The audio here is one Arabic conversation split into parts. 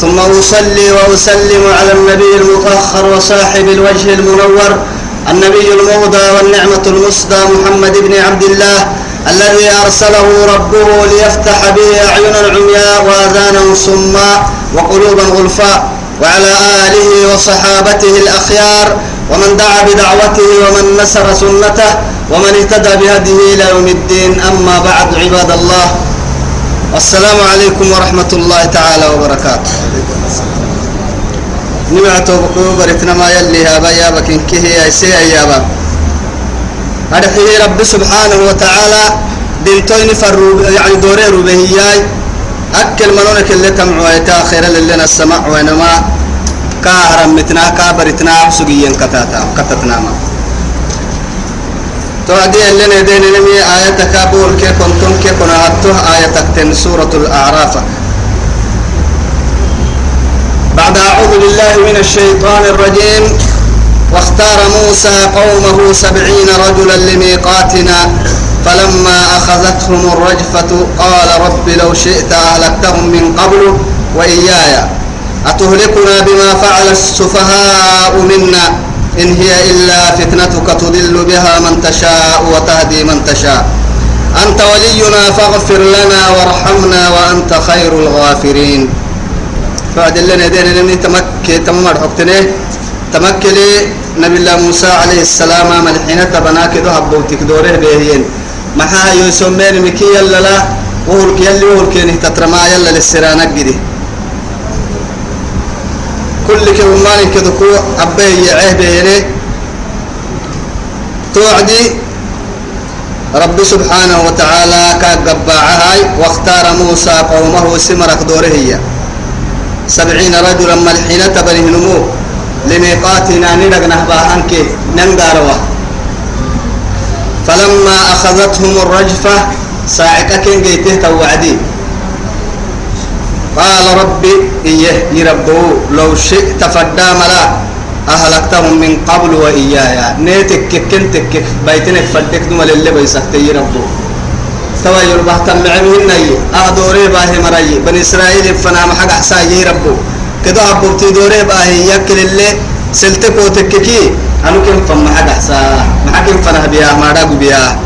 ثم أصلي وأسلم على النبي المطهر وصاحب الوجه المنور النبي المهدى والنعمة المسدى محمد بن عبد الله الذي أرسله ربه ليفتح به أعينا عمياء وآذانا صماء وقلوبا غلفاء وعلى آله وصحابته الأخيار ومن دعا بدعوته ومن نسر سنته ومن اهتدى بهديه إلى يوم الدين. أما بعد عباد الله السلام عليكم ورحمة الله تعالى وبركاته. نمعتو بقو برتنا ما يلي هابا يابا كنكيه يا سي يابا أدحيه رب سبحانه وتعالى بنتين فرو يعني دوري ربهياي أكل منونك اللي تمعوا خير لنا السماء وينما. كاهرم متنا كابرتنا سقيا كتاتا كتتنا ما. توعدي اللي ندين نمي آية كابول كي كنتم كي كنا هاتوه آية تكتن سورة الأعراف. بعد أعوذ بالله من الشيطان الرجيم. واختار موسى قومه سبعين رجلا لميقاتنا فلما أخذتهم الرجفة قال رب لو شئت أهلكتهم من قبل وإياي. أتهلكنا بما فعل السفهاء منا؟ إن هي إلا فتنتك تضل بها من تشاء وتهدي من تشاء. أنت ولينا فاغفر لنا وارحمنا وأنت خير الغافرين. بعد اللي ندين لمن تمكي تمر حكتني تمكلي نبي الله موسى عليه السلام ملحين تبناك دو هبوتك دوره بيهين. محا يسمين مكي يلا لا وهو يلي وهو كينه تترما يلا للسرانك جدي كل كمان كده كو أبي يعيه بيني توعدي رب سبحانه وتعالى كقباعهاي واختار موسى قومه سمرك دوره هي. سبعين رجلا ملحنة بني نمو. لميقاتنا ندقنا باهنك ننقاروا. فلما أخذتهم الرجفة ساعقة كن جيته توعدي. قال ربي إيه يربو لو شئت فدا ملا أهلكتهم من قبل وإياي. نيتك كنتك بيتنك فدك دم اللي بيسكت يربو توا يربح تمعمهن أهدوري باهي مرأي بني إسرائيل فنا محق أحسا يربو كده أبوبتي دوري باهي. يكل اللي سلتك وتككي أنو كم فم محق أحسا. محق فنا بيها ما داقو بيها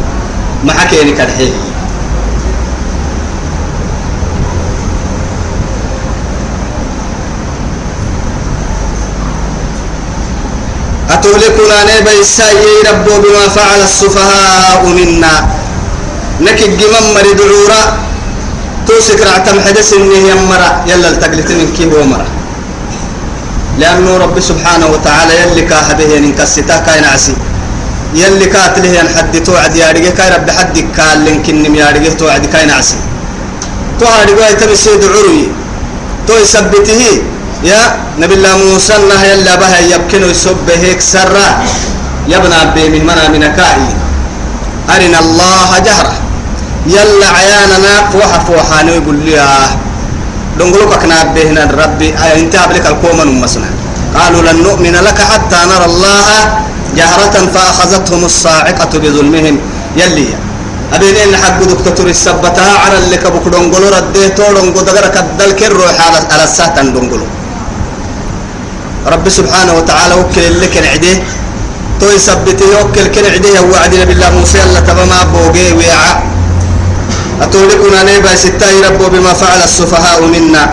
محق أتهلكنا نبي الساي ربو بما فعل السفهاء منا. نكي جمم مريد عورا توسك رعتم حدث إني يمرا يلا التقلت من كيف ومرا لأنه رب سبحانه وتعالى يلي كاهبه ينكستا كاين عسي. يلي كاتله ينحد توعد يا رجال كاي رب حدك قال لكن يا رجال توعد كاين عسي. تو هارجوا يتمسيد عروي تو يثبته. يا نبي الله موسى الله يلا بها يبكن ويسب هيك سرا. يبنى من منا من كائي أرنا الله جهرة يلا عياننا فوحة فوحة يقول لي آه دنقلوك كنا بهنا ربي. انت قبلك القوم مسنا. قالوا لن نؤمن لك حتى نرى الله جهرة فأخذتهم الصاعقة بظلمهم. يلي أبين حق دكتور السبتها على اللي كبك دنقلو رديه تو دنقلو دقرك الدلك الروح على الساتن دنقلو. رب سبحانه وتعالى وكل اللي كان عديه. تو يثبت يوكل كان عديه. وعدنا بالله موسى. الله تبما بوغي ويعا. أتولكنا نيبا ستاي ربو بما فعل السفهاء منا.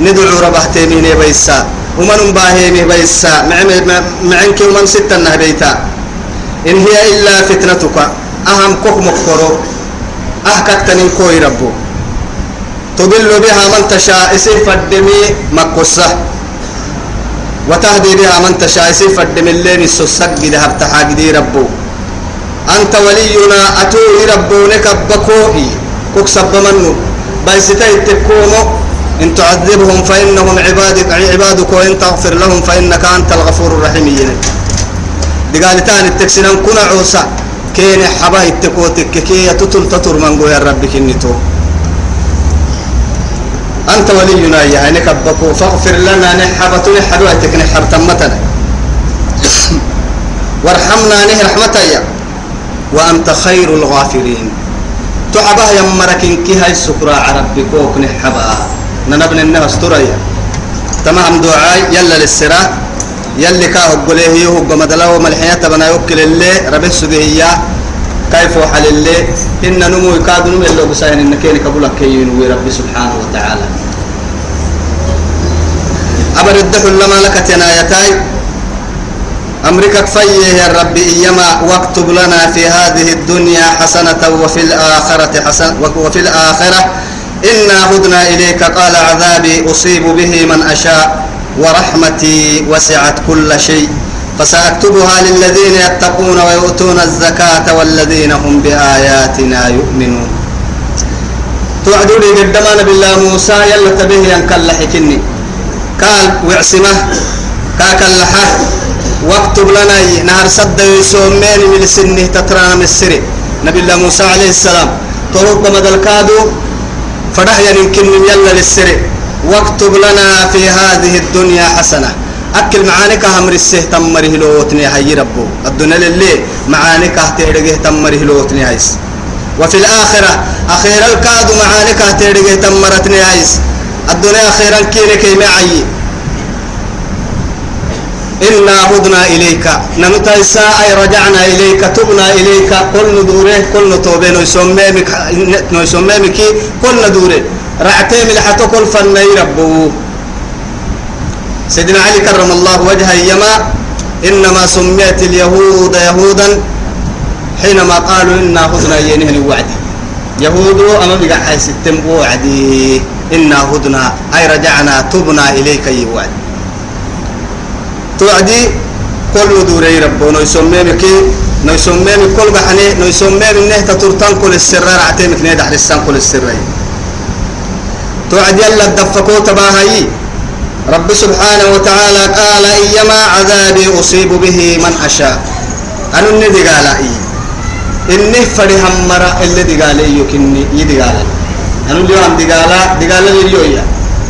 ندعو ربحتي من نيبا يسا ومن باهي نيبا يسا معنك ومن ستا نهبيتا إن هي إلا فتنتك. أهم كوك مكترو أحككتني كوي ربو. تضل بها من تشاء. اسف الدمي مكسه وتهدي بها من تشاء. سيف الدم اللين السسق ذهب تحاقدي ربو. أنت ولينا أتوه ربونك بكوئي كوك سب منه بيستي تكومو إن تعذبهم فإنهم عبادك عبادك وإن تغفر لهم فإنك أنت الغفور الرحيم. دقال تاني التكسنان كنا عوسى. كين حبا التكوتك كي تتل تطر من يا ربك النتو أنت ولينا يا يعني كبكو. فاغفر لنا نحبتني حدوتك نحر تمتنا وارحمنا نه رحمتك وأنت خير الغافرين تعبه يا مركين. كي هاي السكرة عربي كوك نحبا ننبن النهى استريا تمام دعاء. يلا للسرا يلي كاه قليه يهو قمدلا وملحية تبنا يوكل اللي ربه سبهية كيف وحل اللي إن نمو يكاد نمو اللي بساين إن كيني كبولا كيين ربي سبحانه وتعالى. أبر الدخل لما لك تنايتاي أمريكا كفيه يا ربي إيما واكتب لنا في هذه الدنيا حسنة وفي الآخرة حسنة وفي الآخرة. إنا هدنا إليك قال عذابي أصيب به من أشاء ورحمتي وسعت كل شيء. فسأكتبها للذين يتقون ويؤتون الزكاة والذين هم بآياتنا يؤمنون. توعدوني قدمان بالله موسى يلا تبيه ينكل حكني. قال وعسمه كاكلحه واكتب لنا نهر صد يسومين من سنه تترانا من السري. نبي الله موسى عليه السلام. طرق مدل كادو فرح يمكن يلا للسري. واكتب لنا في هذه الدنيا حسنة. أكل معانك همر السه تمره لوتني هاي ربو. الدنيا للي معانك تهرجه تمره لوتني هايس. وفي الآخرة أخيرا الكاد معانك تهرجه تمرتني هايس. الدنيا أخيرا كينك معي. إنا هدنا إليك. نمتا إساء رجعنا إليك تبنا إليك. كل ندوره كل نتوبه. نسميمك نسميمك كل ندوره. رعتي ملحتو كل فني ربو. سيدنا علي كرم الله وجهه يما إنما سميت اليهود يهودا حينما قالوا إنا هدنا ينهن وعدي يهود أما بقى حيث وعدي إنا هدنا أي رجعنا تبنا إليك يوعد توعدي كل دوري ربو نو يسميمك نو يسميمك كل بحني نو يسميم إنه تطرطان كل السر رعتيمك نيد حرسان كل السر توعد يلا الدفكو تباهي. رب سبحانه وتعالى قال إيما عذابي أصيب به من أشاء. أنا الندي قال إي. إنه فرهم مرا اللي دي قال إيوك إني يدي قال أنا اليوم دي قال دي قال لي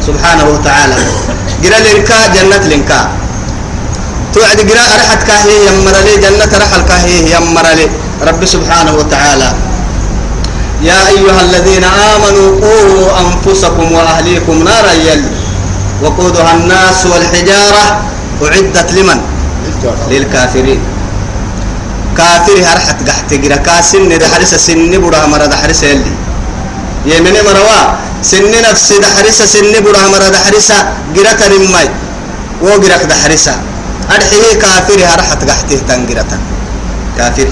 سبحانه وتعالى. قال لنكا جنة لنكا. توعد قراء رحت كاهي يمر لي جنة رحل كاهي يمر لي. رب سبحانه وتعالى. يا أيها الذين آمنوا قوا أنفسكم وأهليكم نارا يل وقودها الناس والحجارة أعدت لمن؟ للكافرين. كافر هرحت قحت قرا كاسن دحرس سن برا مرا دحرس يلي. يمني مروا. سن نفس دحرس سن برا مرا دحرس قرا ترمي وقرا دحرسه أرحيه كافر هرحت قحته تنقرة كافر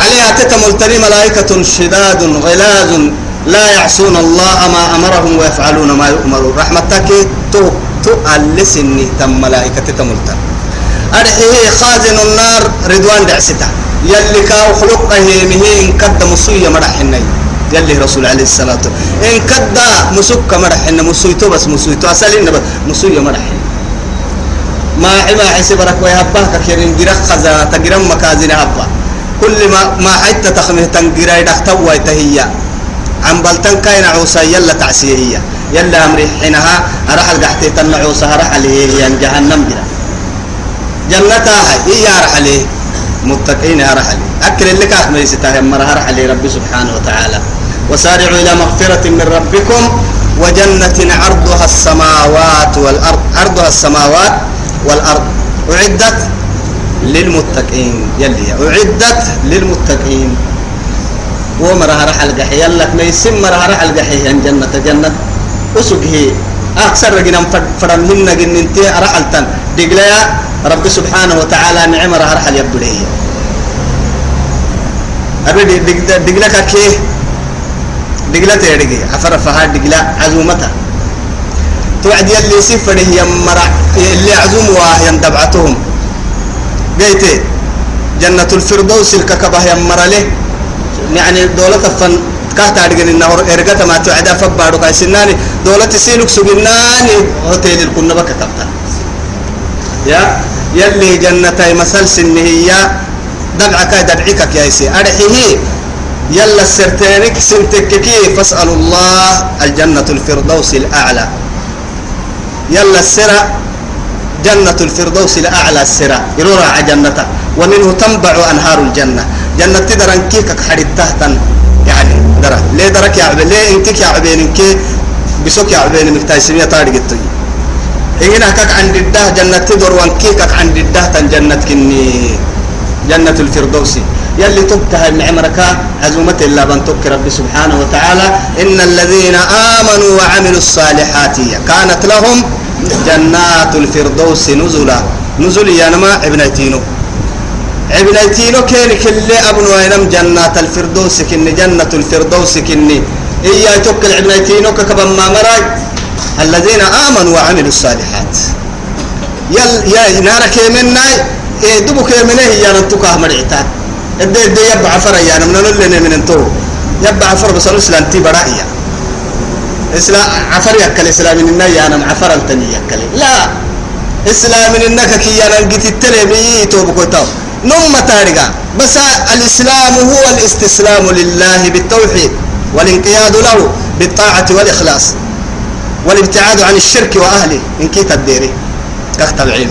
عليها تتملتني ملائكة شداد غلاظ لا يعصون الله ما أمرهم ويفعلون ما يؤمرون. رحمتك تو تو ألسني تم ملائكة تتملتن أرحيه خازن النار رضوان دعسته يلي كاو خلق هيمه إن قد مصية مرحني يلي رسول عليه الصلاة إن قد مسك مرحن مسويتو بس مسويتو. أسألين بس مسوية مرحن ما حما حسبرك ويهبه كثيرين جرق خزا تجرم مكازين هبا كل ما ما حتى تخمه تنجرا يدختوا تهيا عم بلتن كاين عوسى يلا تعسيه هي يلا أمري حينها أروح القحتي تنعوسى أروح عليه هي جهنم جرا جنتها هي أروح عليه متقين أروح عليه أكل اللي كاخ ميستاه مرة أروح عليه ربي سبحانه وتعالى. وسارعوا إلى مغفرة من ربكم وجنة عرضها السماوات والأرض عرضها السماوات والأرض. أعدت للمتقين يلي أعدت للمتقين. ومرها رحل قحي يلك ما يسم مرها رحل قحي جنة جنة أسوق هي أكثر رجنا فرم هنا جن انت رحل تن دقلا رب سبحانه وتعالى نعم رها رحل يبديه أبي دقلا كيه دقلا تيرجي عفر فهاد دقلا عزومتها توعد يلي سفره يمرع اللي عزموا يندبعتهم قيتي جنة الفردوس الككبه يمر له يعني دولة فن كهت أرجع النهر إرجعت ما توعد فبارو كاي سناني دولة سينك سجناني هوتيل الكنا بك كبتا يا؟ يلي جنتي مثل سنهية دبعك دبعك كيسي أرحيه. يلا السرتينك سنتككي فاسألوا الله الجنة الفردوس الأعلى. يلا السرة. جنة الفردوس الأعلى السرة. يرورا جنة ومنه تنبع أنهار الجنة. جنة تدرن كيك حديد تحتا يعني درا. ليه درك يا عبين ليه انتك يا عبين إنك بسوك يا عبين مكتايسين يا طارق الطي هنا كك عند الده جنة تدر وانكيك عند الده تن جنة كني. جنة الفردوس. يلي تبتها النعمرك عزومة إلا بن تبك رب سبحانه وتعالى. إن الذين آمنوا وعملوا الصالحات كانت لهم جنات الفردوس نزلا. نزل ينما ابنتينو ابنتينو كين كل أبن وينم جنات الفردوس كن جنة الفردوس كني. إيا توكل ابنتينو ككبا ما مراي. الذين آمنوا وعملوا الصالحات. يل يا نارك منا إيه دبك منه يا نتوكا مرعتا إدي إدي يبع فرا يا نمنا نلنا من انتو. يبع فرا بس الإسلام تي برائيا إسلام عفر يكل إسلام من النا يا نم عفر التني يكل لا. إسلام من النك كي يا نم جت التلمي توبكو تو نم تارجع بس الإسلام هو الاستسلام لله بالتوحيد والانقياد له بالطاعة والإخلاص والابتعاد عن الشرك وأهله. إن كيت الديري. كخت العلم.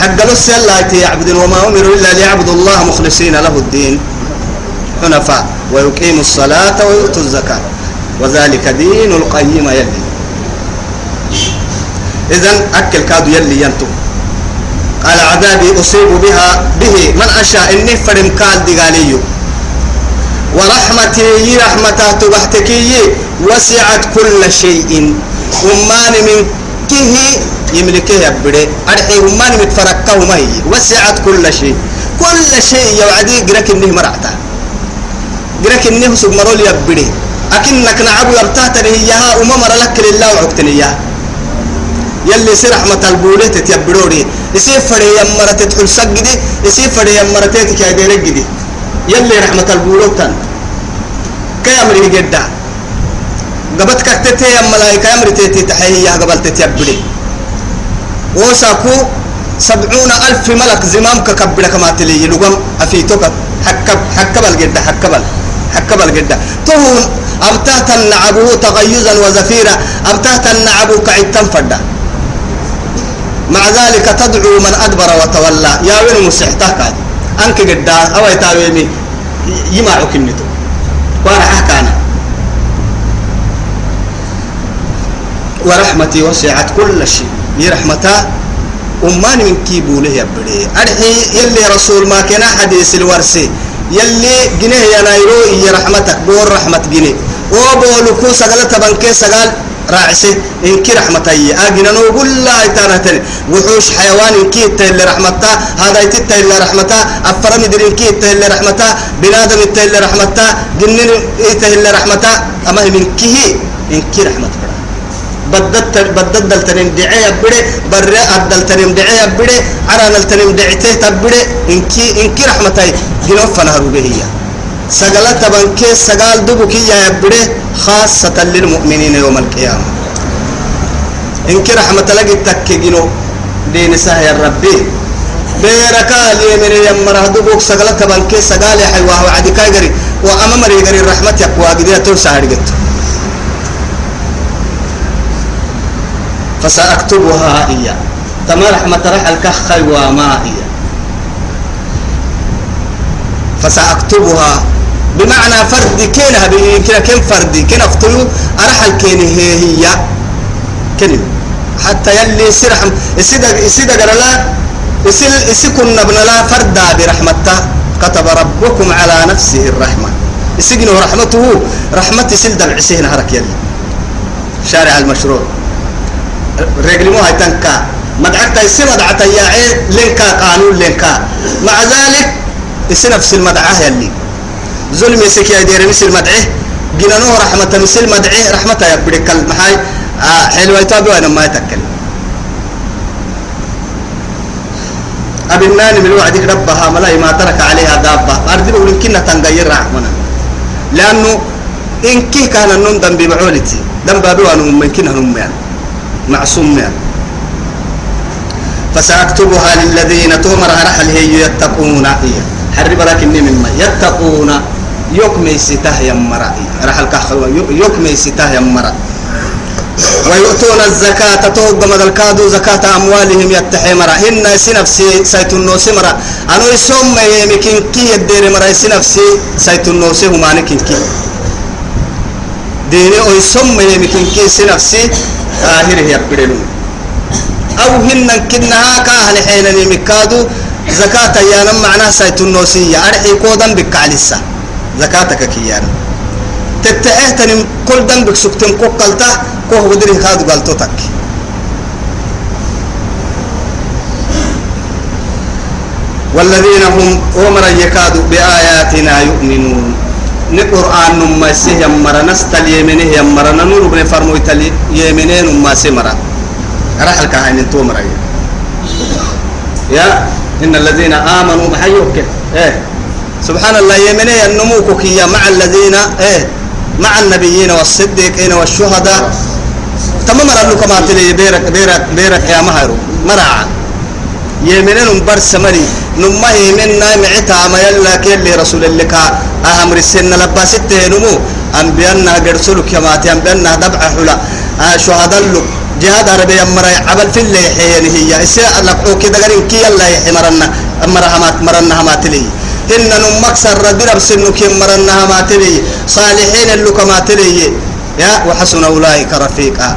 حق نص الله يعبد وما أمروا إلا ليعبدوا الله مخلصين له الدين. حنفاء. ويقيموا الصلاة ويؤتوا الزكاة. وذلك دين القيم يلي. إذن أكل كادو يلي ينتو. قال عذابي أصيب بها به. من أشاء إني فرم قال دقاليو ورحمتي رحمته تبحتكي وسعت كل شيء. ومان من كه يملكه يبدي أرحي ومان متفرقه ما هي وسعت كل شيء. كل شيء يوعدي قرك إنه مرعته قرك إنه سب مرول يبدي أكنك نعبو يرتهتني إياها. وما مر لك لله وعكتني إياها. يلي سي رحمة البولة تتيبروري يسي فري يمرة تدخل سجدي يسي فري يمرة تتك يدير يلي رحمة البولة تن. كي أمري جدا قبت كتتي يا ملايكة أمري تتي تحيي قبل تتيبري. وساكو سبعون ألف ملك زمام ككبر كما تلي لقم أفيتوك حكب حكب الجدة حكب حكب الجدة تهون أبتهت النعبه تغيزا وزفيرا. أبتهت النعبه كعتم فدا. مع ذلك تدعو من أدبر وتولى. يا وين مسحتك أنك قد أو يتاويني يما كنتو وأنا أحكانا ورحمتي وسعت كل شيء. يرحمتا أماني من كيبو له يبدي أرحي يلي رسول ما كان حديث الورسي يلي جنيه يا نايرو يا رحمتك. بور رحمة جنيه. وبولكو سجل تبنكي سجل راعسي إن كي رحمتي أجنا نقول لا يتانتني وحوش حيوان إن كي تهل رحمتها هذا يتتهل رحمتها أفرم يدري إن كي تهل رحمتها بنادم يتهل رحمتها جنين يتهل رحمتها أما من كي إن كي رحمتها بددت بددل تنم دعية بره برا أدل تنم دعية بره عران التنم دعيته تبره إنكي إنكي رحمتي جنوف فنهرو بهية سجلت تبنكي سجال دبكي يا بره خاصة للمؤمنين يوم القيامة. إنكي رحمة لك تكجنو دين سهي ربي بيركا اليمين يمره دبوك سجلت تبنكي سجال حيواه وعدي كايجري وأمام ريجري الرحمة يقوى قدية ترسى هرجت فسأكتبها هي تما رحمة رح الكخي وما هي فسأكتبها بمعنى فرد كينها كنا كم فرد؟ كنا افتلو أرح الكين هي هي. كلمة حتى يلي سرحم يسيد يسيد قرلا يسيل يسكن ابن لا فردا برحمته. كتب ربكم على نفسه الرحمة. يسجنه رحمته رحمة يسيل دمع سهن هرك يلي. شارع المشروع. رجل مو هاي تنكا. مدعك تيسي مدعك يا عين لينكا قانون لينكا. مع ذلك يسي نفس المدعاة يلي. ظلم يسك يا دير مثل مدعه جنانو رحمة مثل مدعه رحمة يا بدك المحاي آه حلوة يتابعوا أنا ما يتكلم. النان من وعدك ربها ملاي ما ترك عليها دابة. أرضي بقول كنا تنغير رحمنا. لأنه إن كي كان النوم دم بمعولتي. دم بابي وأنا ممكن هم يعني. معصوم يعني. فسأكتبها للذين تؤمر رحل هي يتقون. هي حرب لكن مما يتقون. يكمي سته يمرا رحل كحلوة يكمي سته يمرا ويؤتون الزكاة توقع مدلكادو زكاة أموالهم يتحمرا إن سنفسي سيتنو سمرا أنو يسوم يمكن كي يدير مرا سنفسي سيتنو سهما نكين كي ديني أو يسوم يمكن كي سنفسي آخر هي بدلون أو هن كنها كاهل حين يمكادو زكاة يانا معناها سيتنو سيا. أرحي كودا بكالسة زكاتك كيانا تتعه تنم كل دم سكتن كوكلتا كوه ودري كادو قالتو تك والذين هم عمر يكادوا بآياتنا يؤمنون. نقرآن نما سيه نستل يمنه يمرا نور بن فرمو يتل يمنين نما سمرا رحل كهين انتو مرا يا إن الذين آمنوا بحيوك. إيه. سبحان الله يمنه النموك كيا مع الذين إيه مع النبيين والصديقين والشهداء. تمام مرة كما تلي بيرك بيرك بيرك يا مهرو. مرعى يمنن برس مري. نما يمننا معتا ما يلا كل رسول الله كا. أمر السنة لباسته نمو. أنبيانا قرسلك كما تنبيانا دبع حلا. شهداء لك جهاد عربي أمرا عبل في اللي حيان هي. إساء لقو كده قرين كي الله يحمرنا أمرا همات مرنا همات لي إن نمك سر درب سنك مرنا همات لي صالحين اللي كما تلي يا وحسن أولئك رفيقا.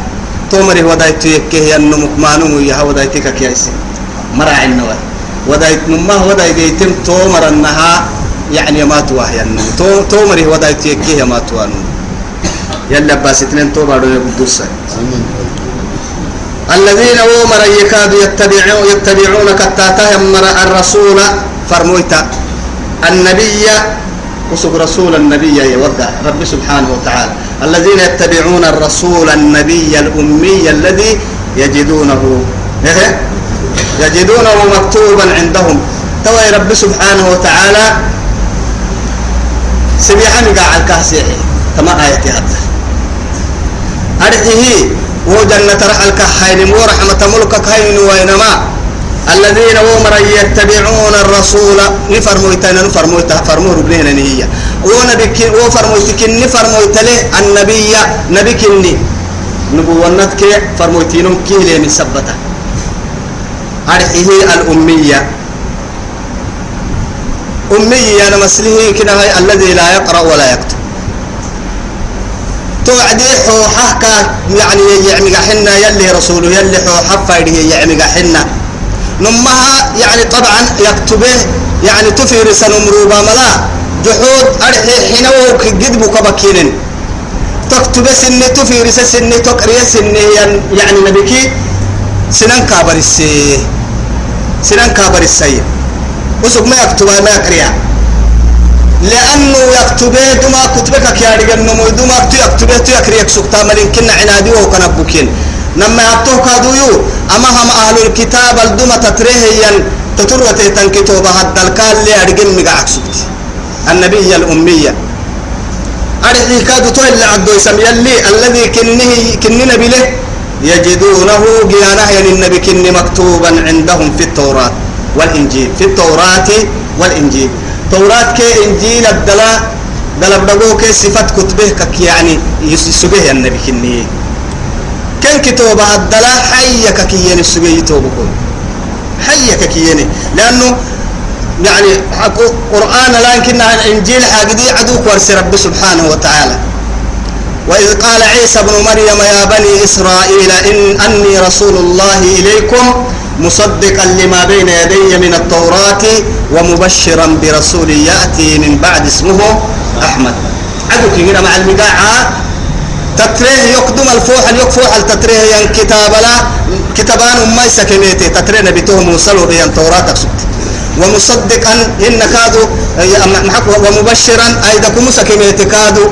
تومري ودايتو يكيه ينمك ما نمو يها ودايتك كيسي مرع النوى. ودايت نما ودايت يتم تومر النها يعني ما تواه ينمو تو تومري ودايتو يكيه ما توانو يلا باس اثنين توبا دو يقدوس الذين ومر يكادوا يتبعون يتبعون كتاته مر الرسول فرمويتا. النبي وسب رسول النبي يودع رب سبحانه وتعالى. الذين يتبعون الرسول النبي الأمي الذي يجدونه يجدونه مكتوبا عندهم. توي رب سبحانه وتعالى سبيحا قاع الكاسيحي كما آية هذا أرحيه وجنة رحل كحين ورحمة ملكك هين وينما الذين ومر يتبعون الرسول. نفر مويتنا نفر مويتا فرمو ربنا هي. ونبيك وفر مويتك نفر مويتله النبي نبيكني. نبوونتك فرمويتينهم كيلي من سبتة. أرحيه الأمية. أمية أنا مسله كده الذي لا يقرأ ولا يكتب. توعدي حوحة يعني يعمي حنا يلي رسوله يلي فايده يعمي حنا. نمها يعني طبعا يكتبه يعني تفير سنمروبا ملا جحود أرحي حين قد بكبكين تكتب سنة تفير سنة تقري سنة يعني نبكي سنان كابر السي. سنان كابر السي. وسوق ما يكتب ما يقريها لأنه يكتبه دما كتبك كياري النمو دما يكتبه تو يكري يكسوك تاملين كنا عنادي وكنا بوكين نما يبتوه كادويو. أما هم أهل الكتاب الدما تتريه ين تتروة تنكتوبة هدى الكال لي أرقم مقاعك سبت النبي الأمية. أرحي كادو تو اللي عدو يسمي اللي الذي كنه كننا بله يجدونه جيانه يعني النبي كن مكتوبا عندهم في التوراة والإنجيل. في التوراة والإنجيل. توراة كي إنجيل الدلا دلا بدقو كي صفات كتبه كك يعني يسبه النبي كني كن كتوبة الدلا حي ككيين السبه يتوبكم حي ككيين لأنه يعني قرآن لكن الإنجيل حاجدي عدو ورس رب سبحانه وتعالى. وإذ قال عيسى ابن مريم يا بني إسرائيل إن أني رسول الله إليكم مصدقا لما بين يدي من التوراة ومبشرا برسول يأتي من بعد اسمه أحمد. عدوك هنا مع المقاعة تتريه يقدم الفوح يكفوح التتريه ين كتاب لا كتابان ما يسكنيتي تتريه نبيتهم وصلوا بين التوراة سكت ومصدقا إن كادوا ومبشرا أيدكم سكنيتي كادوا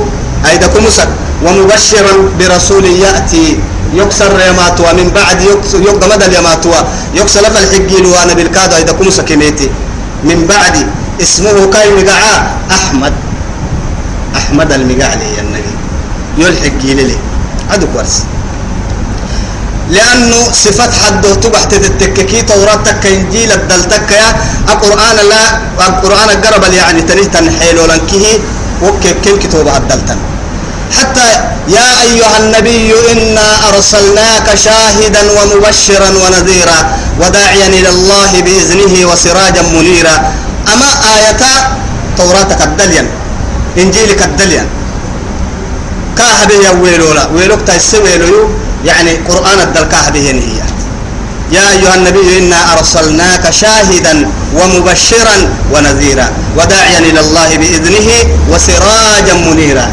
أيدكم سك ومبشرا برسول يأتي. يكسر يماتوا من بعد يقدم مدى اليماتوا. يكسر لف الحجين وأنا بالكاد اذا كم سكنيتي من بعد اسمه كاي مقعا أحمد. أحمد المقعلي يا النبي. يلحق لي عدو كورس لأنه صفات حد تبحت التككي توراة تك إنجيل الدلتك يا. القرآن لا القرآن قرب يعني تنيه تنحيل ولنكه وكيف كم كتب الدلتن. حتى يا أيها النبي إنا أرسلناك شاهدا ومبشرا ونذيرا وداعيا إلى الله بإذنه وسراجا منيرا. أما آية توراة الدليا إنجيلك الدليا كاهبه يا ويلولا ويلوك تسويلو يعني قرآن الدل كاهبه هي. يا أيها النبي إنا أرسلناك شاهدا ومبشرا ونذيرا وداعيا إلى الله بإذنه وسراجا منيرا.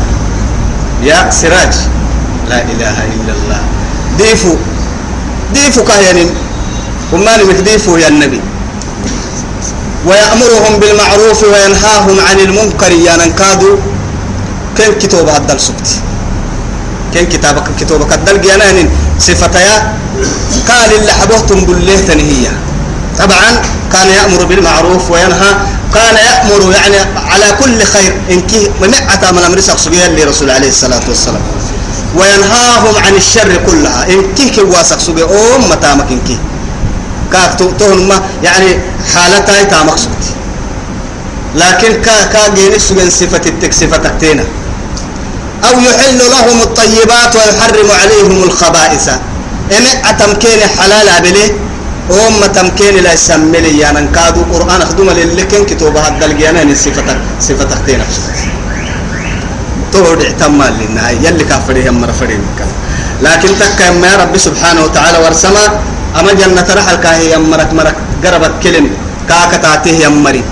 يا سراج. لا إله إلا الله. ديفو. ديفو كاهينين وما لك ديفو يا النبي. ويأمرهم بالمعروف وينهاهم عن المنكر يا ننكادوا كيف كتب الدل سكتي كيف كتابك كتابك الدل جنان صفتيا قال اللي حبهتم بالله تنهية طبعا كان يأمر بالمعروف وينهى. كان يأمر يعني على كل خير. إنك ممعة من أمر سقسقيا لرسول عليه الصلاة والسلام. وينهاهم عن الشر كلها. إنك كواسق سقيا أم متامك إنك كاك تهن ما يعني حالتها تامك سقتي لكن كا كا جيني سجن صفة التك صفة تكتينا أو يحل لهم الطيبات ويحرم عليهم الخبائث. إن أتمكين حلال أبليه أم تمكين لا يسمى لي يعني كادو. قرآن أخدم للكن كتوبها الدلقيانا إن صفة صفة تكتينا تود اعتمال لنا يلي كافريه مرة فريم لكن تك ما رب سبحانه وتعالى ورسما أما جنة رحل كاهي يمرك مرك قربت كلم. كاكا تاتيه يمري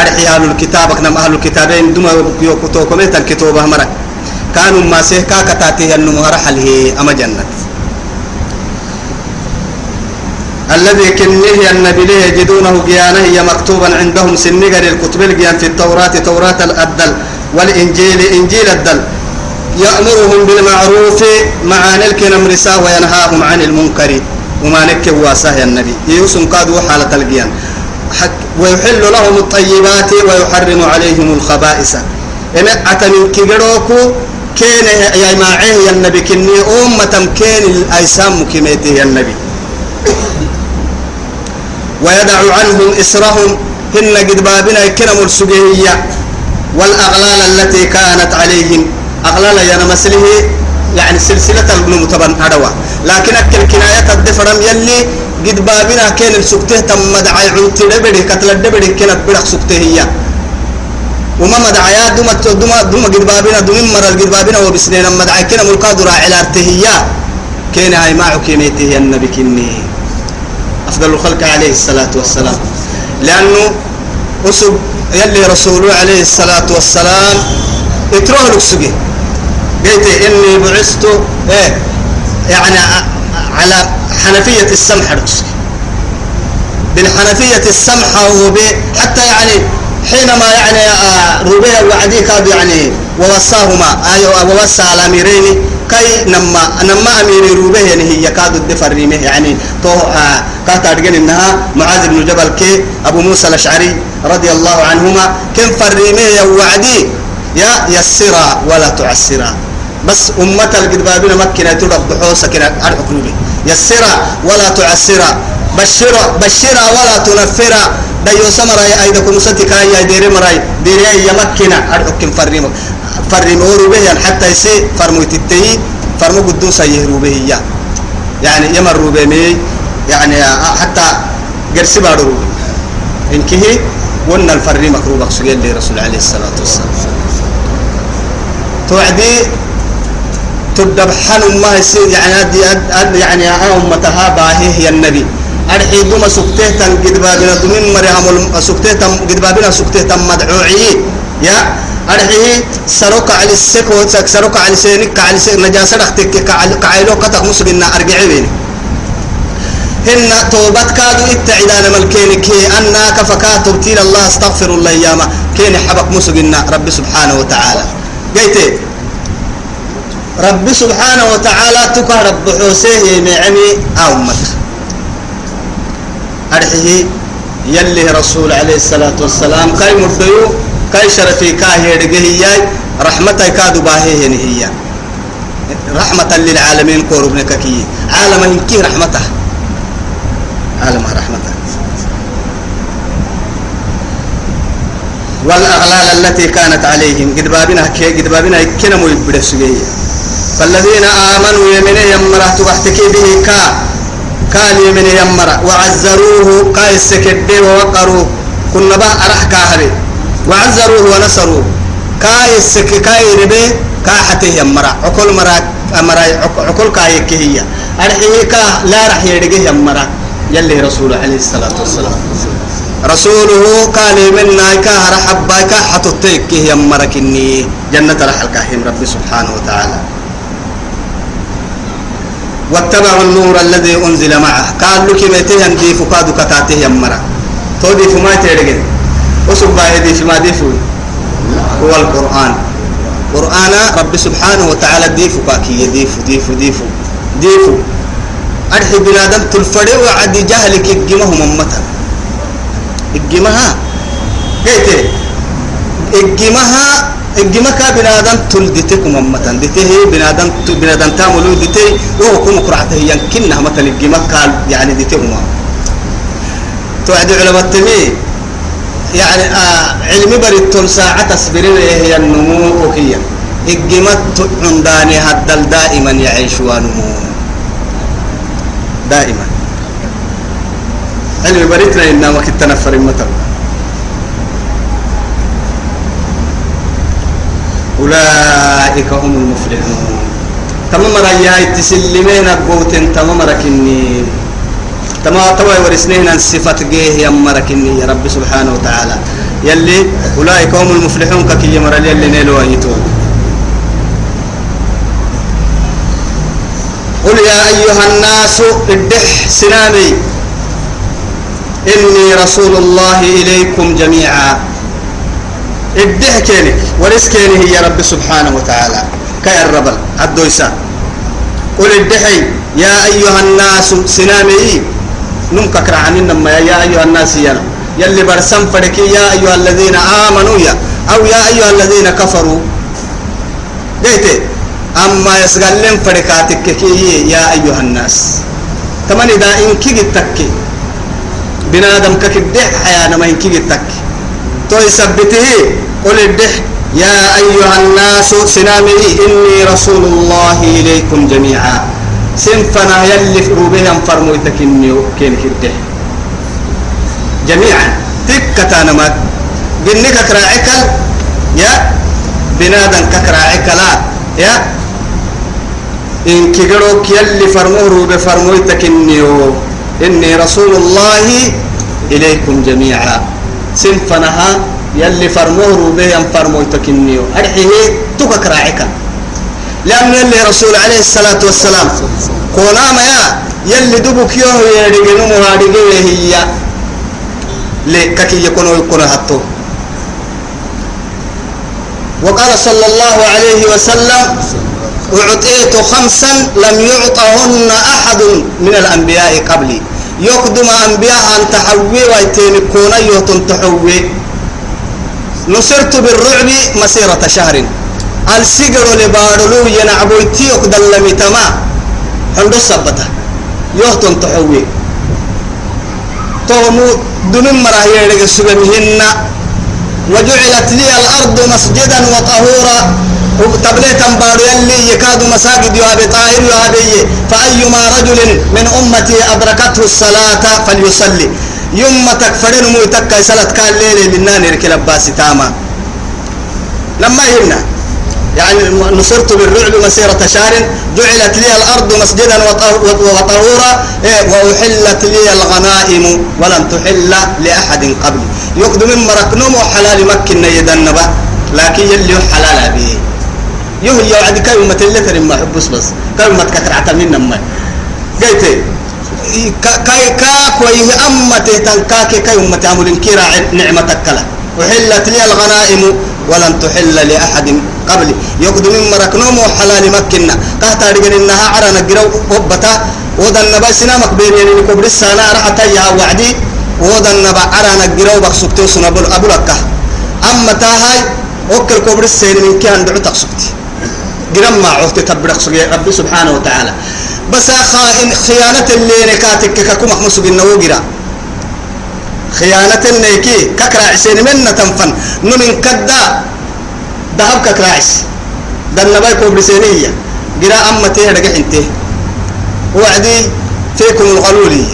أرحي أهل الكتاب نم أهل الكتابين. دم يوكتوكم كتوبة مرك. كانوا ما سيه كاكا تاتيه النمو رحل هي أما جنة. الذي كنه النبي له يجدونه جيانه هي مكتوبا عندهم سنجر الكتب الجيان في التوراة توراة الأدل والإنجيل إنجيل الدل. يأمرهم بالمعروف مع نلك نمرسا وينهاهم عن المنكر. وما نك واساه النبي. يوسم قادوا حالة الجيان ويحل لهم الطيبات ويحرم عليهم الخبائث. إن أتمن كبروكو كين يا معيه يا النبي كني أمة كين الأيسام كميته يا النبي. ويدع عنهم إسرهم هن قد بابنا كنم السجيهية والأغلال التي كانت عليهم. أغلال يا مسله يعني سلسلة طبعا أدوى. لكن أكل كناية الدفرم يلي قد بابنا كان السكته تم مدعي عنت دبري كتل الدبري كانت برق سكته هي. وما مدعيا دوما دوما دوما قد بابنا دوم مرة قد بابنا وبسنين مدعي كنا ملقادر على ارتهيا. كان هاي معه كيميته النبي كني. أفضل الخلق عليه الصلاة والسلام. لأنه أسب يلي رسوله عليه الصلاة والسلام اتروه لكسجي قلت إني بعثت إيه يعني على حنفية السمح لكسجي بالحنفية السمحة وب حتى يعني حينما يعني ربيع وعدي كاد يعني ووصاهما. أيوة ووصى على أميرين. كي نما نما أمير ربيع يعني هي كاد الدفر يعني تو آه إنها معاذ بن جبل كي أبو موسى الأشعري رضي الله عنهما. كم فريمه يا وعدي؟ يا يسرا ولا تعسرا. بس أمة القدبابين مكنة تلقى بحوسة كنا أرحك يسرا ولا تعسرا. بشرا بشرا ولا تنفرا دايو سمرا يا أيدكم ستك يا ديري مراي. ديري يا مكنة أرحك فريم فريم وربه حتى يسي فرمو تتي فرمو قدوسا يهرو به يعني يمر به يعني حتى قرسي بارو. إنك هي ون الفري مكروبك سجل لرسول عليه الصلاة والسلام. توعدي تدبحن ما يصير يعني أد يعني أمتها باهي هي النبي. أرحي دوما سكته تن قد بابنا دومين مريم سكته تم قد بابنا سكته تم مدعوعي. يا أرحي سروك على السكو سروك على سينك على سينك نجاسة رختك كعيلو كتك مسلمنا أرجعي بيني. هن توبت كادو إتعدان ملكينك أنا كفكا تبتيل الله استغفر الله ياما كين حبك مسجنا رب سبحانه وتعالى. قيت رب سبحانه وتعالى تكه رب حسيه يمعني أمك أرحيه يلي رسول عليه الصلاة والسلام. كاي مرديو كاي شرفي كاهي رجهي رحمتي كادو باهي هي رحمة للعالمين قربنك كي عالم إنكي رحمته. عالم رحمته. والأغلال التي كانت عليهم قد بابنا كي قد بابنا كنمو يبدسجية فالذين آمنوا يمن يمرة تحتكي به كا. كان يمن يمرة وعزروه قايس كده ووقروه. كنا بقى أرح كاهري. وعزروه ونصروه. كايس كاي ربي كاحته يمرة عقل مرة أمرة عقل كاي كهية أرحيه كا لا رح يرجع يمرة يلي رسول عليه الصلاة والسلام. رسوله قال منا كاه رحب بايكا حتطيك يمرة كني. جنة رحل كاهم ربي سبحانه وتعالى. واتبعوا النور الذي أنزل معه. قال لك متين دي فقاد كتاته يمرا تو دي فما تيرجن وسبا دي فما دي فو هو القرآن. قرآن رب سبحانه وتعالى دي فقاكي دي فو دي فو دي فو دي فو. أرحي بنادم تلفري وعد جهلك الجمه ممتا الجمها قيت الجمها الجمك بنادم تلدتكم أمتا دته بنادم بنادم تعملوا دته وهو قرعته يمكنها مثل قال يعني دتهما توعد علماء التمي يعني آه علمي بريتون ساعة تصبرين هي النمو وكيا الجمك عنداني هدل دائما يعيش ونمو دائما. علمي بريتنا إنما كنت نفر مثلا أولئك هم المفلحون. تمام رأيها تسلمين قوتين تمام ركني تمام توا ورسنين الصفات جيه يا مركني يا رب سبحانه وتعالى. يلي أولئك هم المفلحون كي يمر يلي نيلوا أيتون قل يا أيها الناس ادح سنامي إني رسول الله إليكم جميعا. ادح كينك ورس كيني هي رب سبحانه وتعالى. كي الربل الدويسا قل ادحي يا أيها الناس سنامي. نمك كرعني نما يا أيها الناس يا. يلي برسم فدك يا أيها الذين آمنوا يا. أو يا أيها الذين كفروا. قلت أما يسقلن فدكاتك كي يا أيها الناس. تمني دا إنكي تكي بنادم ككدح حيانا ما إنكي تكي تو يثبته قل الدح. يا أيها الناس سنامي إني رسول الله إليكم جميعا. سنفنا يلف بهم فرمو تكنيو كين كده جميعا. تكتانا ما جنك كراعك يا. بنادم كراعك لا. يا. إن كجروك يلي فرموه بفرمو تكنيو إني رسول الله إليكم جميعا. سنفنها يلي فرموه به ين فرمو تكنيو. أرحيه تكك راعكا لأن يلي رسول عليه الصلاة والسلام قولا ما يا يلي دبك يوه يريقنو مهارقه هي لككي يكونوا يكونوا حتو وقال صلى الله عليه وسلم أعطيت خمسا لم يعطهن أحد من الأنبياء قبلي. يقدم أنبياء أن تحوي ويتين كون يهتم تحوي. نصرت بالرعب مسيرة شهر. السجر لبارلو ينعبويتي يقدل لمتما حندو السبتة يهتم تحوي. تومو دمين مراهي رجل وجعلت لي الأرض مسجدا وطهورا. تبليتا بارو يلي يكاد مساجد يهابي طاهر يهابي فأيما رجل من أمتي أدركته الصلاة فليصلي. يوم تكفرين مو تكا سلت كان ليلة لنا نركل باس تاما. لما هنا يعني نصرت بالرعب مسيرة شهر جعلت لي الأرض مسجدا وطهورا. إيه وأحلت لي الغنائم ولم تحل لأحد قبل. يقدم من مركنوم وحلال مكة يدنبا لكن يلي حلال به يهي يوعد كلمة اللي ترم ما حبس بس. كلمة كترعت من ما قلت كاي كاك ويه أما تهتن كاك كاي أمة عمل كيرا نعمتك كلا وحلت لي الغنائم ولم تحل لأحد قبلي. يقدم من مركنوم وحلال مكنا قهتا رجل إنها عرنا قرو وبتا. ودن نبأ سنامك بين يعني كبر السنة رحتا يا وعدي. ودن نبأ عرنا قرو بقسكتو سنبول أبو لك. أما تاهاي وكل كبر السنة من كان دعو تقسكتي قرم ما عهت تبرق ربي سبحانه وتعالى. بس خائن خيانة اللي نكاتك ككم مخمس بالنو قرا خيانة النيكي ككرا عسين من تنفن. نمن كدا ذهب ككرا عس دنا باي كوبرسينية قرا أما تيه رجع انتيه وعدي فيكم الغلولي.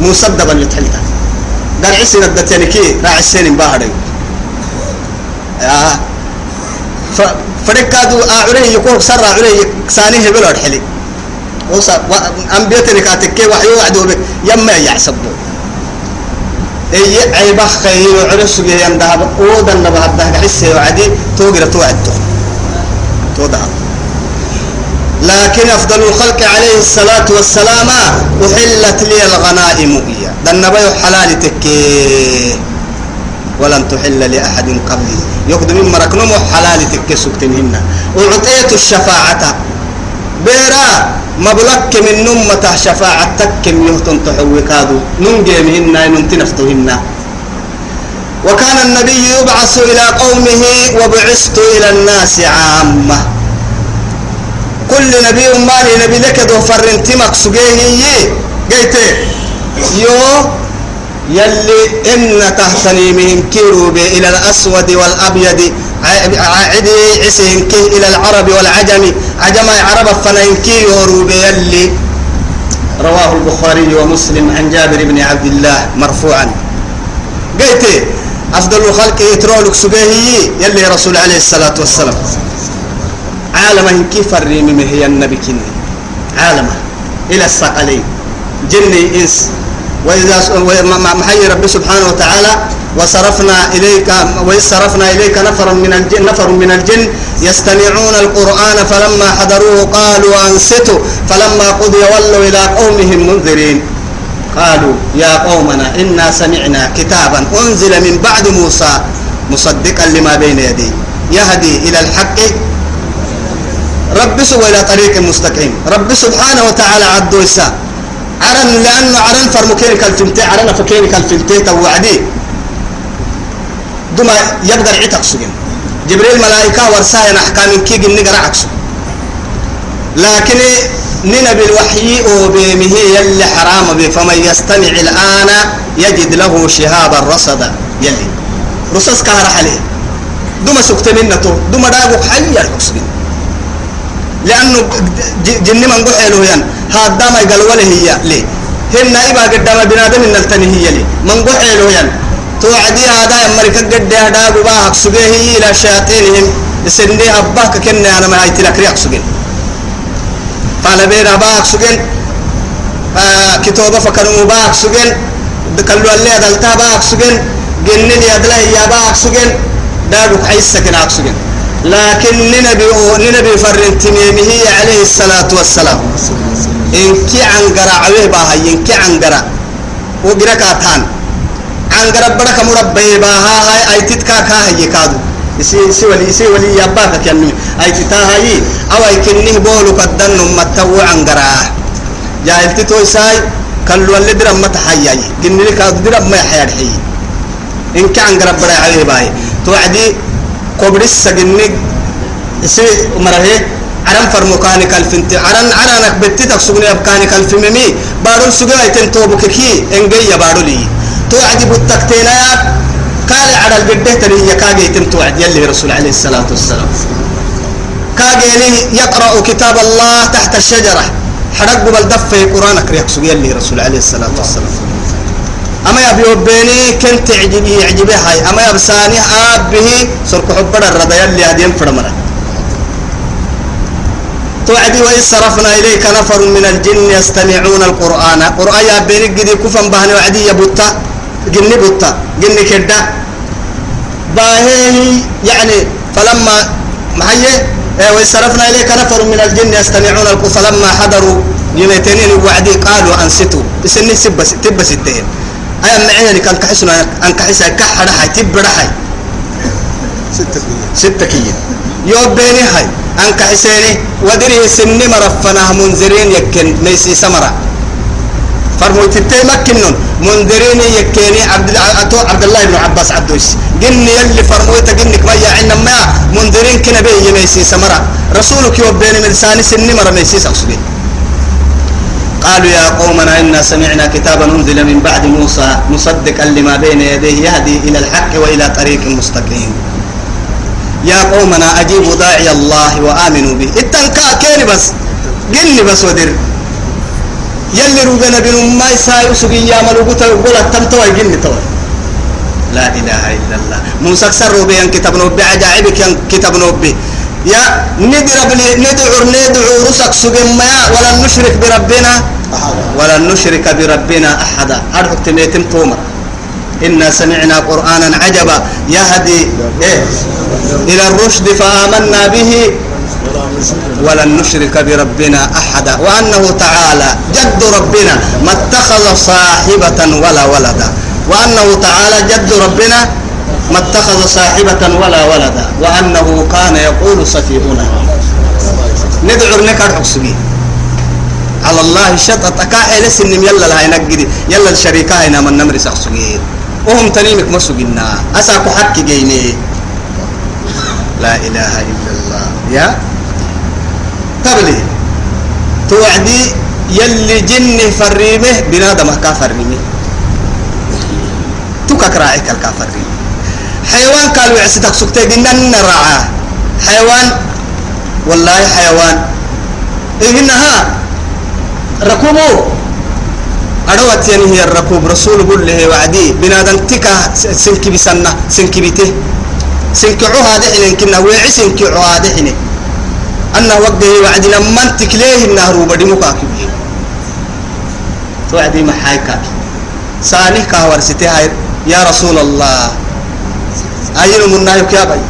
مصدبا لتحلتا قال عسين الدتيني كي راعي السين باهرين آه. فركادو أعريه يكون سر أعريه سانيه بلاد حلي وصا أنبيتني كاتك وحيو وعدو بك يما يعصبوا أي عيبة خير وعرس جي يندهب ودا نبه الدهق حسي وعدي توقر توعدته توضع. لكن أفضل الخلق عليه الصلاة والسلام أحلت لي الغنائم إياه دنبي حلال تكي. ولن تحل لأحد قبلي. يقدم من مركنم حلال تكسكتنهن وعطيت الشفاعة. بيرا مبلك من نمة شفاعة تكم يهتن تحوي كادو ننجيمهن ننتنفتهن وكان النبي يبعث إلى قومه وبعثت إلى الناس عامة. كل نبي مالي نبي لك دو فرنتمك سجيه قيته يو يلي إن تهتني من كيروب إلى الأسود والأبيض. عدي عسين كي إلى العرب والعجم. عجم عرب فننكي يروب يلي. رواه البخاري ومسلم عن جابر بن عبد الله مرفوعا. قلت أفضل الخلق يترولك سبيه يلي رسول عليه الصلاة والسلام. عالم كيف الريم هي النبي كني. عالم إلى الثقلين جني إنس. وإذا محي ربي سبحانه وتعالى وصرفنا إليك وإذ صرفنا إليك نفر من الجن نفر من الجن يستمعون القرآن فلما حضروه قالوا أنصتوا فلما قضي ولوا إلى قومهم منذرين. قالوا يا قومنا إنا سمعنا كتابا أنزل من بعد موسى مصدقا لما بين يديه. يهدي إلى الحق. رب سوى إلى طريق مستقيم. رب سبحانه وتعالى عدو إساء عرن لأنه عرن فرمكين كالفنتي عرن فكين كالفنتي توعدي. دما يبقى عتق سجن جبريل ملائكة ورسايا أحكام كي نقرأ عكسه لكن ننا بالوحي وبمه يلي حرام به فمن يستمع الآن يجد له شهابا رصدا. يلي. رصص كهر عليه دما سكت منته دما دابك حيا الحسن لأنه جن من قحيله ين هذا ما يقال ولا هي ليه هن إبا قدام بنادم التني هي لي. من قحيله ين توعدي هذا أمريكا قد هذا بباهك سجيه إلى شياطينهم. سني أباك كنا أنا ما هاي تلك رياك سجين قال بين أباك سجين آه كتابة فكروا باك سجين دكالو اللي دلتا باك سجين جنني أدلا يا باك سجين دارك حيس سكناك سجين لكن ننبي ننبي فرنتني هي عليه الصلاة والسلام إن كي عنقرا عويه باها إن كي عنقرا وقرا تان عنقرا برك مربي باها هاي أي تتكا كا هي كادو isi isi wali isi wali ya baka kenni ay titahayi aw ay kenni bolu kaddan num matawu angara jahilti to sai kallu alle diram mata hayyayi ginni ka diram ma hayad hayyi in ka angara bara ayi bai قبر السجنك سي عمره عرم فرمكان كالفنت عرن عرنك بتتك سجن ابكان كالفممي. بارون سجن ايتن توبك كي إنجي يا بارولي. تو عجب التكتينا قال على البدة تري يكاجي تم توعد. يلي رسول عليه الصلاة والسلام. كاجي لي يقرأ كتاب الله تحت الشجرة. حرق بالدفة قرآنك ريكسو يلي رسول عليه الصلاة والسلام. أما يبي وبيني كنت عجبي عجبي هاي. أما يبساني آبه سرق حبر الرضا يلي هدين فرمنا توعدي وإذ صرفنا إليك نفر من الجن يستمعون القرآن. قرآن يا بيني قدي كفن بهني وعدي يبوتا جني بوتا. جني كدا باهي يعني فلما محي وصرفنا إليك نفر من الجن يستمعون القرآن. فلما حضروا جنتين وعدي قالوا أنستوا بسني سبس تبس التين أي معين كان كحسنا أن كحسنا كحر حي تبر حي ستة ستة كية يوم بيني هاي. أن كحسيني ودري سني مرفنا منذرين يكن ميسي سمرة. فرمو تتي مكنون. منذرين يكيني عبد عبد الله بن عباس عبدوس. جن يلي فرمو تجنك ما عنا ما منذرين كنا بي يميسي سمرة. رسولك يوبين من لساني سني مرة ميسي سقسبي قالوا يا قومنا إنا سمعنا كتابا أنزل من بعد موسى مصدقا لما بين يديه يهدي إلى الحق وإلى طريق مستقيم. يا قومنا أجيبوا داعي الله وآمنوا به. اتنكا كيني بس قلني بس ودر يلي روبنا بن ما يسايو سبي يا ملوكتا يقول التمتوى يجني توي لا إله إلا الله. موسى كسر بيان كتاب نوبي عجائبك كتاب نوبي. يا ندر بلي ندعو ندعو رسك سجما ولا نشرك بربنا ولا نشرك بربنا أحدا. أرحك تميتم تومر إنا سمعنا قرآنا عجبا يهدي إيه؟ إلى الرشد فآمنا به ولن نشرك بربنا أحدا. وأنه تعالى جد ربنا ما اتخذ صاحبة ولا ولدا. وأنه تعالى جد ربنا ما اتخذ صاحبة ولا ولدا وأنه كان يقول سفيهنا. ندعو نكر حسبي على الله شطط. أكاحي لسن يلا لها ينقدي يلا الشريكة هنا من نمر سخسجين وهم تنيمك مسجنا أساكو حق جيني. لا إله إلا الله. يا؟ تبلي توعدي يلي جني فريمه بنادم كافريمه. تكك راعيك الكافرين حيوان قالوا يعسدك سكتي قلنا راعى حيوان؟ والله حيوان. إنها ركوبه أروت يعني هي الركوب. رسول قل له وعدي. بنادم تكا سنكي بسنة سنكي بته سنكعو هذا حين كنا ويعي سنكعو هذا حين أنه وقته وعدي. لما تكليه النهر وبدي مكاكبه توعدي محايكاك سانه كهور ستي يا رسول الله. أين من نايك يا بي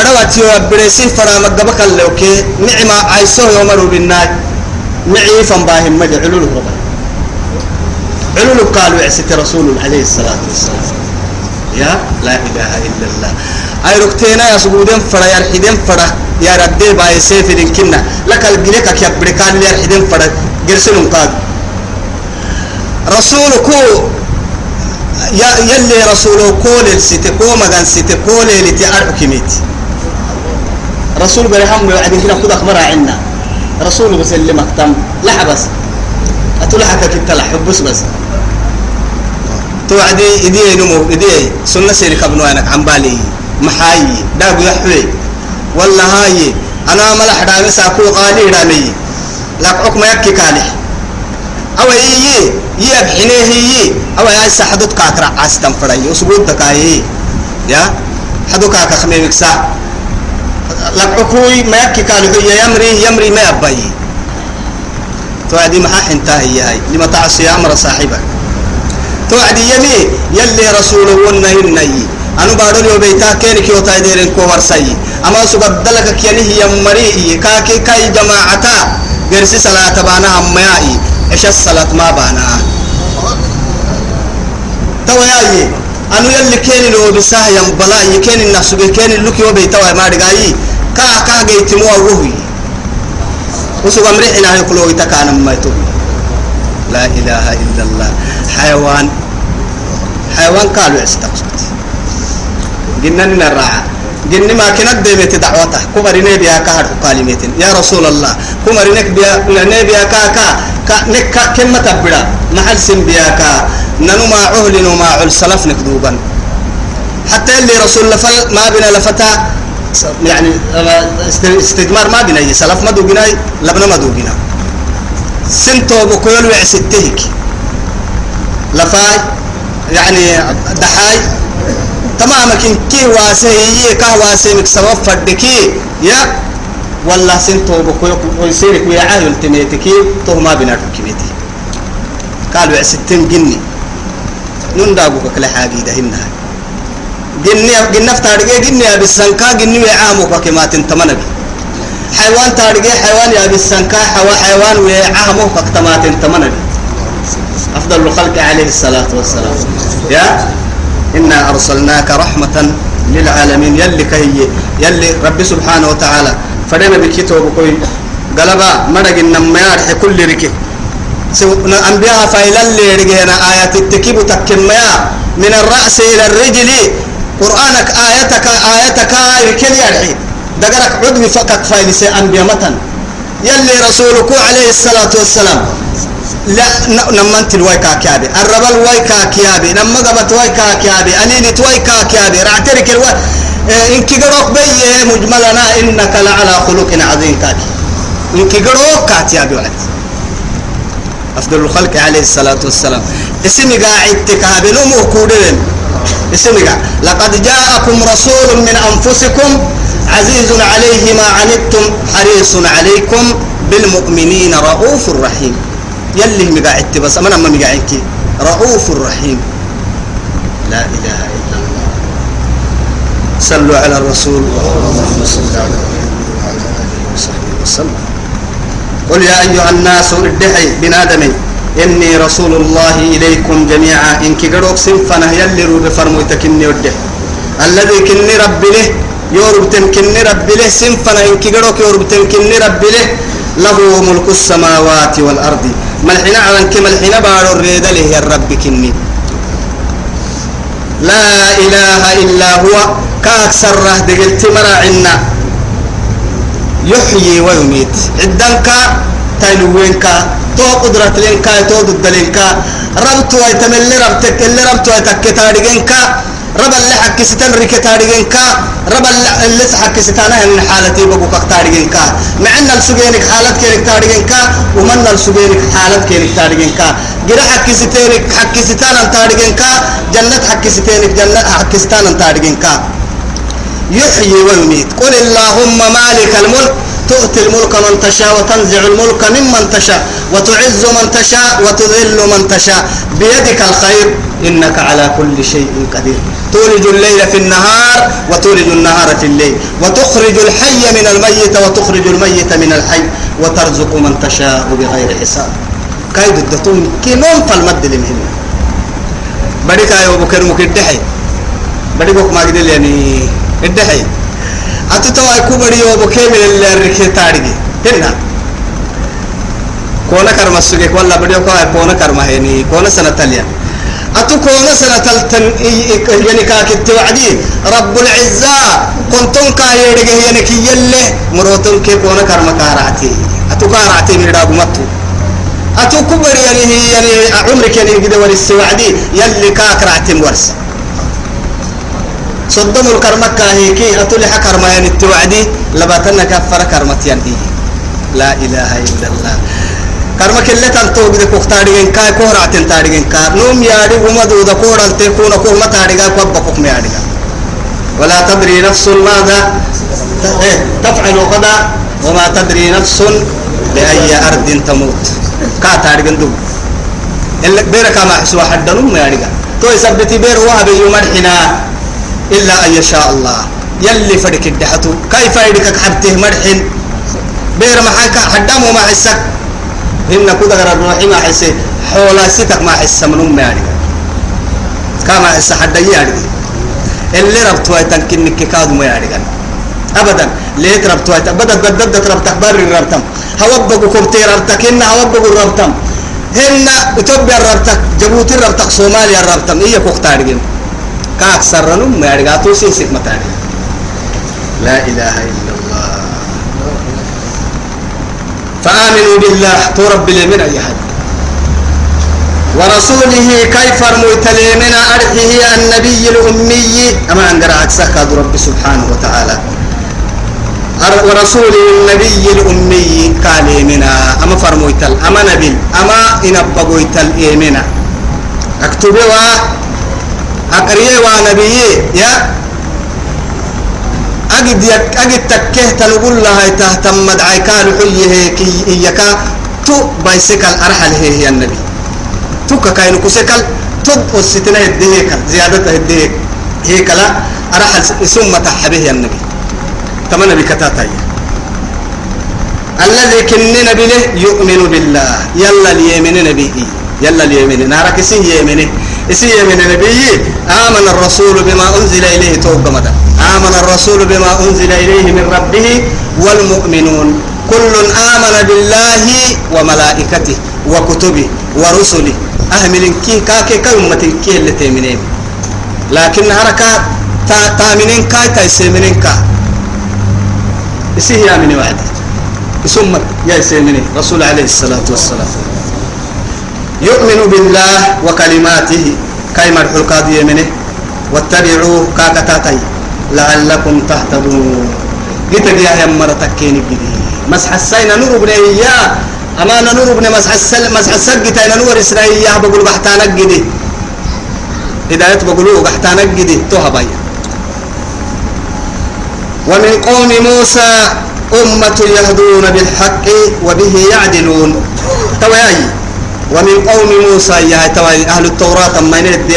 أروت يوبرسي فرامك قبك اللوكي نعمة عيسو يومرو بالناي معي فنباهم مجا علوله ربا علوله قالوا يعسك رسول عليه الصلاة والسلام يا لا إله إلا الله أي ركتينا يا سجودين فرا يرحدين فرا يا ردي باي سيف كنا لك الجلك كي بركان يرحدين فرا جرسلون قاد رسولكو يا يلي رسوله كول الستي كو مغان اللي تعرف كميتي رسول بريهم وعدين كنا خذ أخبار عنا. رسول بس اللي مكتم لح بس. أتلحك كتلا حبس بس. توعدي إدي نمو إدي. سنة سيرك ابن وينك عن بالي محاي. داغ يحوي. ولا هاي. أنا ملح دامي ساكو قالي دامي لك حكم يكي كالح. أو يي يي بحنيه يي. أو يا سحدت كاكرا عاستم فري وسبوت دكاي. يا؟ حدو كاكا خميمك سا لك حكوي ما يكي كالح يا يمري يمري ما يبي توعدي محا حنتهي هاي. لما تعصي أمر صاحبك. توعدي يمي يلي رسوله ونهي أنا بارو لي بيتا كين كيو تايديرن كو ورسي. أما سوغ دلك كيني هي مري كاكي كاي جماعتا. غيرسي صلاة بانا أميائي إيش الصلاة؟ ما بانا تو ياي أنا يلي كين لو بساه يم بلا يكين الناس كين لوكي وبيتا ما رجعي كا كا جيتمو وهوي وسوغ مريحنا يقولوا يتكان ما يتوب لا إله إلا الله. حيوان حيوان قالوا استقصد. جنن الراعة جن ما كانت ديمت دعوته. كمريني بيا كهر كلمة يا رسول الله كمرينك بيا نبي كا كا كا. نك كم تبدا محل سن بيا كا ننو ما عهلن وما عل سلف نكذوبا. حتى اللي رسول الله ما بنا لفتا. يعني استثمار ما بنا سلف ما دوجنا لبنا ما دوجنا سنتو بكل وعستهك لفاي يعني دحاي. تمام كن كي واسي كه واسي مك سبب فدكي. يا والله سنتو بكل ويسيرك ويا تميتكي تو ما بنا كميتي. قالوا عستين جني. نندابو كل حاجة ده هنا. جني جني فتارجع جني أبي السنكا جني وعامو كما تنتمنى حيوان تارجع حيوان يا بالسنكا حيوان وعامه فكتمات تمنى أفضل الخلق عليه الصلاة والسلام. يا؟ إنا أرسلناك رحمة للعالمين. يلي كهي يلي ربي سبحانه وتعالى فدنا بكتب كوي قلبا مرق النما يرحي كل ركي. أنبياء فايلا اللي رجعنا آيات التكيب تكميا. من الرأس إلى الرجل. قرآنك آياتك آياتك كل يرحي دقرك عدو فقط فايل سي أنبياء متن. يلي رسولك عليه الصلاة والسلام. لا نمنت الويكا كيابي الربل ويكا كيابي نما قبت ويكا كيابي أنينت ويكا كيابي رعترك إنك قروك بي مجملنا إنك لعلى خلق عظيم كاكي إنك قروك كاتيابي وعد أفضل الخلق عليه الصلاة والسلام اسمي قاعد تكابي نمو كودين اسمي لقد جاءكم رسول من أنفسكم عزيز عليه ما عنتم حريص عليكم بالمؤمنين رؤوف رحيم يلي مقاعدت بس أنا ما مقاعدك رؤوف رحيم لا إله إلا الله صلوا على الرسول اللهم صل على وصحبه وسلم. قل يا أيها الناس ادعي بنادمي. إني رسول الله إليكم جميعا. إنك قروك سنفنا يلي روب فرموتك إني ودعي الذي كني رب له يورب تنكني رب له سنفنا إنك قروك يورب تنكني رب له له ملك السماوات والأرض. ملحنا على كما الحين بارو الريد له يا رب كني. لا إله إلا هو. كأكثر رهد قلت مراعنا يحيي ويميت. عدنك تلوينك تو قدرة لينكا تو ضد لينكا ربط ويتمل ربتك اللي ربط ويتك تارجينك رب اللي حكي ستن ريك تارجينك رب اللي حكي ستانا ان حالتي بقوك تارجينك مع ان السجينك حالت كينك تارجينك ومن السجينك حالت كينك تارجينك جرا حكي ستانا تارجينك جنة حكي ستينك جنة حكي ستانا تارجينك يحيي ويميت. قل اللهم مالك الملك تؤتي الملك من تشاء وتنزع الملك ممن تشاء وتعز من تشاء وتذل من تشاء. بيدك الخير إنك على كل شيء قدير. تولج الليل في النهار وتولج النهار في الليل. وتخرج الحي من الميت وتخرج الميت من الحي. وترزق من تشاء بغير حساب. كايد الدتون كنون فالمد لمهم بدك يا بكر مكدحي بدك ما قدل يعني الدحي أتتوا أكو بدي وبكي من اللي ركي تارجي هنا كونا كرم السجك ولا بدي وكا كونا كرم هني كونا سنة تليا أتو كونا سنة تلتن يعني كاكت وعدي رب العزة كنتم كايرجه يعني كي يله مروتن كي كونا كرم كارعتي أتو كارعتي من رابو متو أتو كبر يعني يعني عمرك يعني كده ورث وعدي يلي كاكرعتي ورث صدم الكرمة كاهيكي أتولي حكر ما يعني التوعدي لباتنا كفر كرمة يعني. لا إله إلا الله. كرمة كلة تنتو بدك وقتارين كاي كورا تنتارين كار. نوم ياري وما دودا كورا تكون كورا تاريغا كوبا مياريغا ولا تدري نفس ماذا؟ إيه، تفعل غدا وما تدري نفس بأي أرض تموت. كا تاريغن دو. اللي بيرك ما حسوا حد نوم ياريغا. تو يثبتي بير وهب يمرحنا إلا أن يشاء الله. يلي فرك الدحتو كيف يدك حبته مرحن بير محاكا حدام وما حسك. إن كده غير الروحي ما حسي. حولا ستك ما حس من أمي يعني. كما حس حد يعني. اللي ربطوا يتنكنك كادو ما يعني. أبدا. ليه ربطوا بدت بدت ربطك بر ربطم هوبقوا كبتي ربطك. إن هوبقوا ربطم هن إثيوبيا ربطك جيبوتي ربطك صوماليا ربطم إيه كوختارجين كأكثر نم ما يرجعتوا سيسك متاني. لا إله إلا الله. فآمنوا بالله ترب من أي حد. ورسوله كيف رميتلي من أرحه النبي الأمي؟ أما أنقر عكسك رب سبحانه وتعالى. ورسوله النبي الأمي قال منا أما فرمويتل أما نبي أما إن بقويتل إيمنا أكتبوا أقرية ونبيه يا. أجد يك أجد تكه تنقول لها تهتم مدعي كان حية كي إياكا تو بايسكال أرحل هي هي النبي. تو كاين كسكال تو وستنا هديك زيادة هديك هيك لا أرحل ثم تحبه يا النبي. تمنى بكتاتي الذي كننا بله يؤمن بالله. يلا اليمين نبي. يلا اليمين نارك سي يمينه اسي من النبي آمن الرسول بما أنزل إليه توقع مدى. آمن الرسول بما أنزل إليه من ربه والمؤمنون. كل آمن بالله وملائكته وكتبه ورسله. أهمل كي كاكي كلمة كي اللي تيمنين لكن هركا تأمنين كاي تايسيمنين كا. إسيه يا مني وعدي ثم يا سيمني رسول عليه الصلاة والسلام. يؤمن بالله وكلماته. كاي مرحو القاضي منه واتبعوه كاكتاتي لعلكم تهتدون. قلت يا مرتك كيني قدي مسح السينا نور بن إياه. أما نور بن مسح السل مسح السجد أنا نور إسرائيل بقول بحتانك قدي هداية بقولوا بحتانك قدي توها ومن قوم موسى أمة يهدون بالحق وبه يعدلون. توي ومن قوم موسى يا أهل التوراة ما ينهد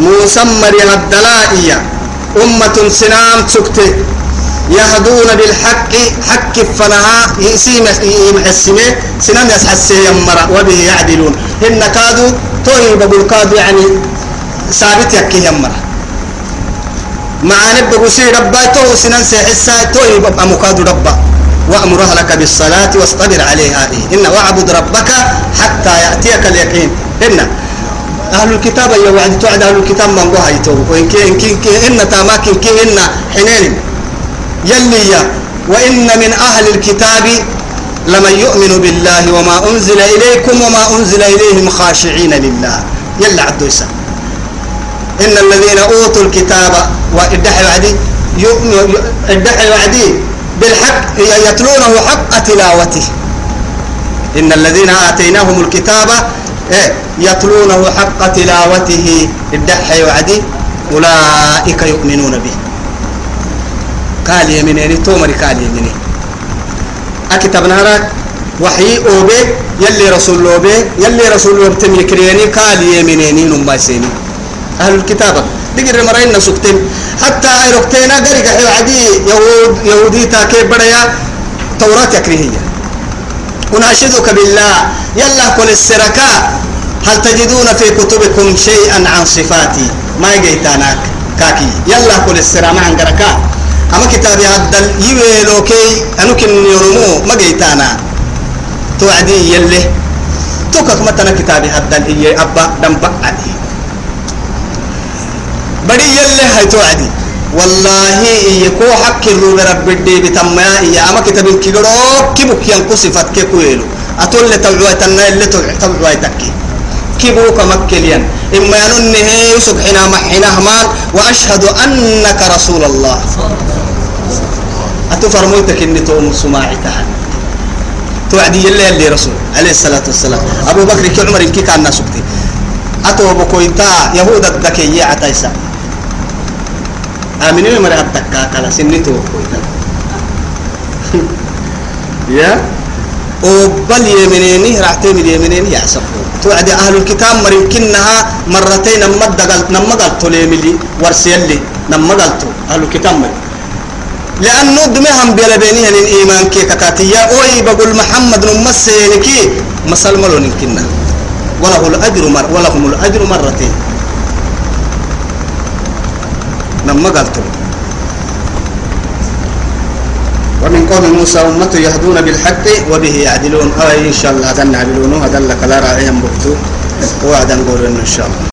موسى مريم الدلائية. أمة سنام سكتي يهدون بالحق حق فنها. يسيم يمحسمه سنام يسحسه يمرا وبه يعدلون. إن كادوا توي بقول كادوا يعني ثابت يكي يمرا مع نبقى سي ربا تو سنان سيحسا توي ببقى مكادوا ربا. وأمر أهلك بالصلاة واصطبر عليها إيه. إن واعبد ربك حتى يأتيك اليقين. إن أهل الكتاب يا وعد توعد أهل الكتاب من قوها يتوب. وإن كي إن كي إن تاماكن كي إن حنين. يلي وإن من أهل الكتاب لمن يؤمن بالله وما أنزل إليكم وما أنزل إليهم خاشعين لله. يلا عبدو إن الذين أوتوا الكتاب وإدحي وعدي. يؤمن إدحي وعدي. بالحق يتلونه حق تلاوته. إن الذين آتيناهم الكتاب إيه يتلونه حق تلاوته. الدحي وعدي أولئك يؤمنون به. قال يمينين تومر قال يمينين أكتب نهارك وحي أوبي يلي رسول الله بي يلي رسول بتم يكريني قال يمينين نم سيني. أهل الكتاب. دقر مرين نسكتين. حتى أيركتين قرق عدي يهود يهودي تاكي بدايا توراة يكريهية. أناشدك بالله. يلا كل السركاء هل تجدون في كتبكم شيئا عن صفاتي؟ ما يجيتانك كاكي. يلا كل السرا ما عندك. أما كتابي هدل يويلو كي أنو كن يرمو. ما جيتانا توعدي يلي. توكك متنا كتابي هدل هي أبا دمبا عدي. بدي يلي هاي توعدي. والله يكو حق الروب رب الدي بتما يا أما كتاب كيلو كيبوك ينقو صفات كيكويلو أتول لتوعوا تنا اللي توعوا تكي. كيبوك مكليا إما يننه سبحنا محنا همان. وأشهد أنك رسول الله. أتفرموتك إني توم سماعي تحن توعدي يلي اللي رسول. عليه الصلاة والسلام. أبو بكر كي عمر كي كان ناسكتي أتو بكويتا يهود الدكية عتايسا آمنين مرة الدكا كلا سنتو بكويتا يا؟ وبل يمينيني رعتين اليمينيني يعصفون توعد أهل الكتاب مرين كنها مرتين نمدقل نمدقل تليملي ورسيلي نمدقل أهل الكتاب مرين. لأنه دمهم بلا بيني يعني الإيمان كي كتاتيا أوي بقول محمد نمسينكي مسل ملون كنا. وله الأجر مر ولهم الأجر مرتين. نما قلتم ومن قوم موسى أمة يهدون بالحق وبه يعدلون. أي إن شاء الله هذا نعدلونه هذا لك لا رأيهم بكتو وعدا نقول إن شاء الله.